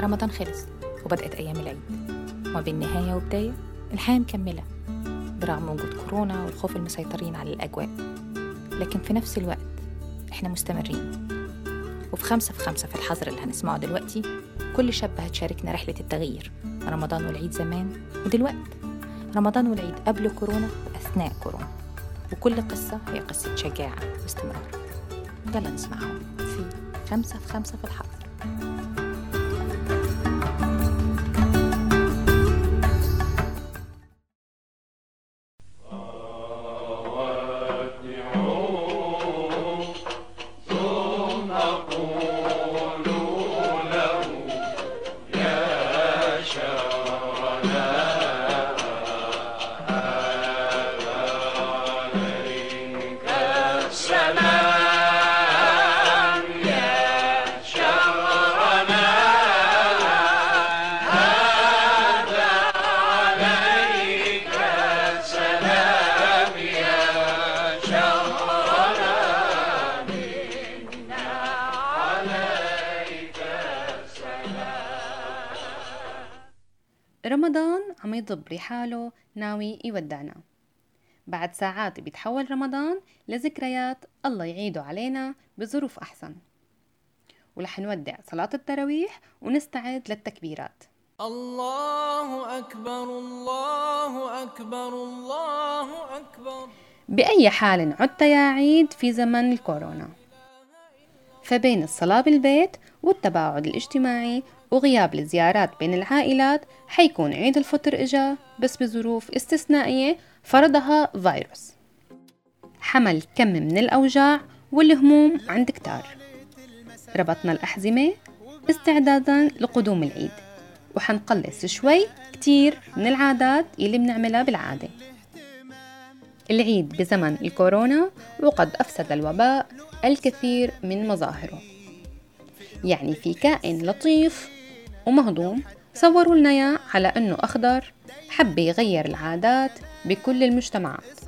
رمضان خلص وبدأت أيام العيد. وما بين نهاية وبداية الحياة مكملة برغم وجود كورونا والخوف المسيطرين على الأجواء. لكن في نفس الوقت إحنا مستمرين. وفي خمسة في خمسة في الحظر اللي هنسمعه دلوقتي كل شاب هتشاركنا رحلة التغيير. رمضان والعيد زمان ودلوقت. رمضان والعيد قبل كورونا وأثناء كورونا. وكل قصة هي قصة شجاعة واستمرار. يلا نسمعهم في خمسة في خمسة في الحظر. رمضان عم يضب رحاله ناوي يودعنا. بعد ساعات بيتحول رمضان لذكريات الله يعيده علينا بظروف أحسن. ورح نودع صلاة التراويح ونستعد للتكبيرات. الله أكبر الله أكبر الله أكبر. بأي حال عدت يا عيد في زمن الكورونا؟ فبين الصلاة بالبيت والتباعد الاجتماعي وغياب الزيارات بين العائلات حيكون عيد الفطر إجا بس بظروف استثنائية فرضها فيروس. حمل كم من الأوجاع والهموم عند كتار. ربطنا الأحزمة استعدادا لقدوم العيد. وحنقلص شوي كتير من العادات اللي بنعملها بالعادة. العيد بزمن الكورونا وقد أفسد الوباء الكثير من مظاهره. يعني في كائن لطيف ومهضوم. صوروا لنا إياه على أنه أخضر حب يغير العادات بكل المجتمعات.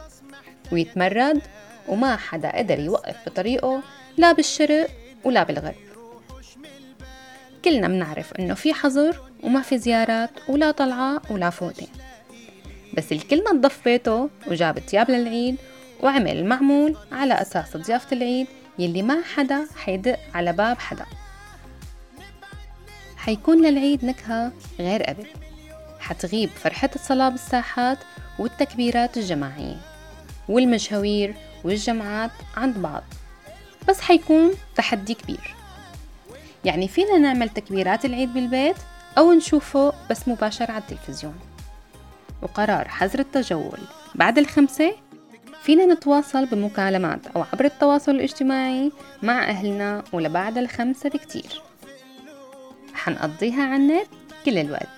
ويتمرد وما حدا قدر يوقف بطريقه لا بالشرق ولا بالغرب. كلنا بنعرف إنه في حظر وما في زيارات ولا طلعة ولا فوتة. بس الكلنا نضف بيته وجاب تياب للعيد وعمل المعمول على أساس ضيافة العيد يلي ما حدا حيدق على باب حدا. حيكون للعيد نكهة غير قبل حتغيب فرحة الصلاة بالساحات والتكبيرات الجماعية والمشاوير والجمعات عند بعض. بس حيكون تحدي كبير. يعني فينا نعمل تكبيرات العيد بالبيت أو نشوفه بس مباشر على التلفزيون. وقرار حظر التجول بعد الخمسة فينا نتواصل بمكالمات أو عبر التواصل الاجتماعي مع أهلنا ولبعد الخمسة بكتير. حنقضيها على النت كل الوقت.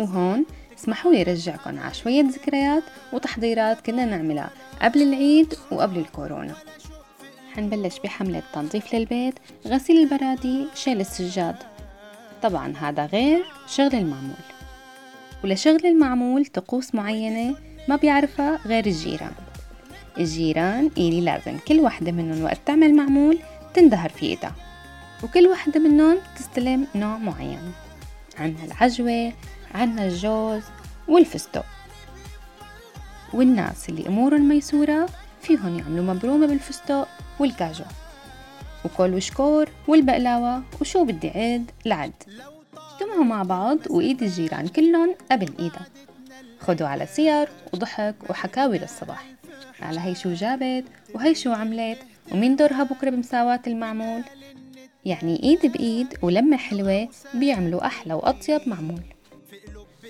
وهون اسمحوا لي رجعكم على شوية ذكريات وتحضيرات كنا نعملها قبل العيد وقبل الكورونا. حنبلش بحملة تنظيف للبيت غسيل البرادي شيل السجاد. طبعا هذا غير شغل المعمول. ولشغل المعمول طقوس معينة ما بيعرفها غير الجيران. الجيران إلي لازم كل وحدة منهم وقت تعمل معمول تندهر في إيدها. وكل وحدة منهم تستلم نوع معين. عنا العجوة عنا الجوز والفستق. والناس اللي أمورهم ميسورة فيهم يعملوا مبرومة بالفستق والكاجو. وكل وشكور والبقلاوة وشو بدي عد لعد. اجتمعوا مع بعض وإيد الجيران كلهم قبل إيدها. خدوا على سير وضحك وحكاوي للصباح. على هي شو جابت وهي شو عملت ومين دورها بكرة بمساواة المعمول؟ يعني إيد بإيد ولمة حلوة بيعملوا أحلى وأطيب معمول.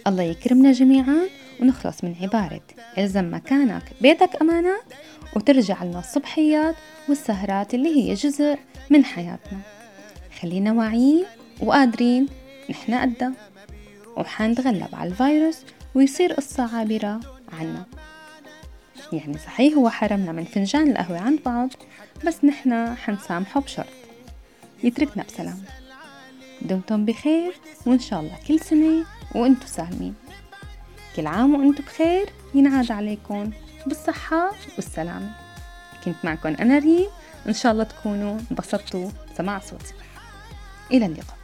الله يكرمنا جميعا ونخلص من عبارة. إلزم مكانك بيتك أمانات وترجع لنا الصبحيات والسهرات اللي هي جزء من حياتنا. خلينا واعيين وقادرين نحن قدها. وحنتغلب على الفيروس ويصير قصة عابرة عنا. يعني صحيح هو حرمنا من فنجان القهوة عند بعض بس نحن حنسامحه بشرط. يتركنا بسلام. دمتم بخير وإن شاء الله كل سنة وإنتم سالمين. كل عام وإنتم بخير ينعاد عليكم بالصحة والسلامة كنت معكم أنا ريم إن شاء الله تكونوا انبسطتوا سماع صوتي. إلى اللقاء.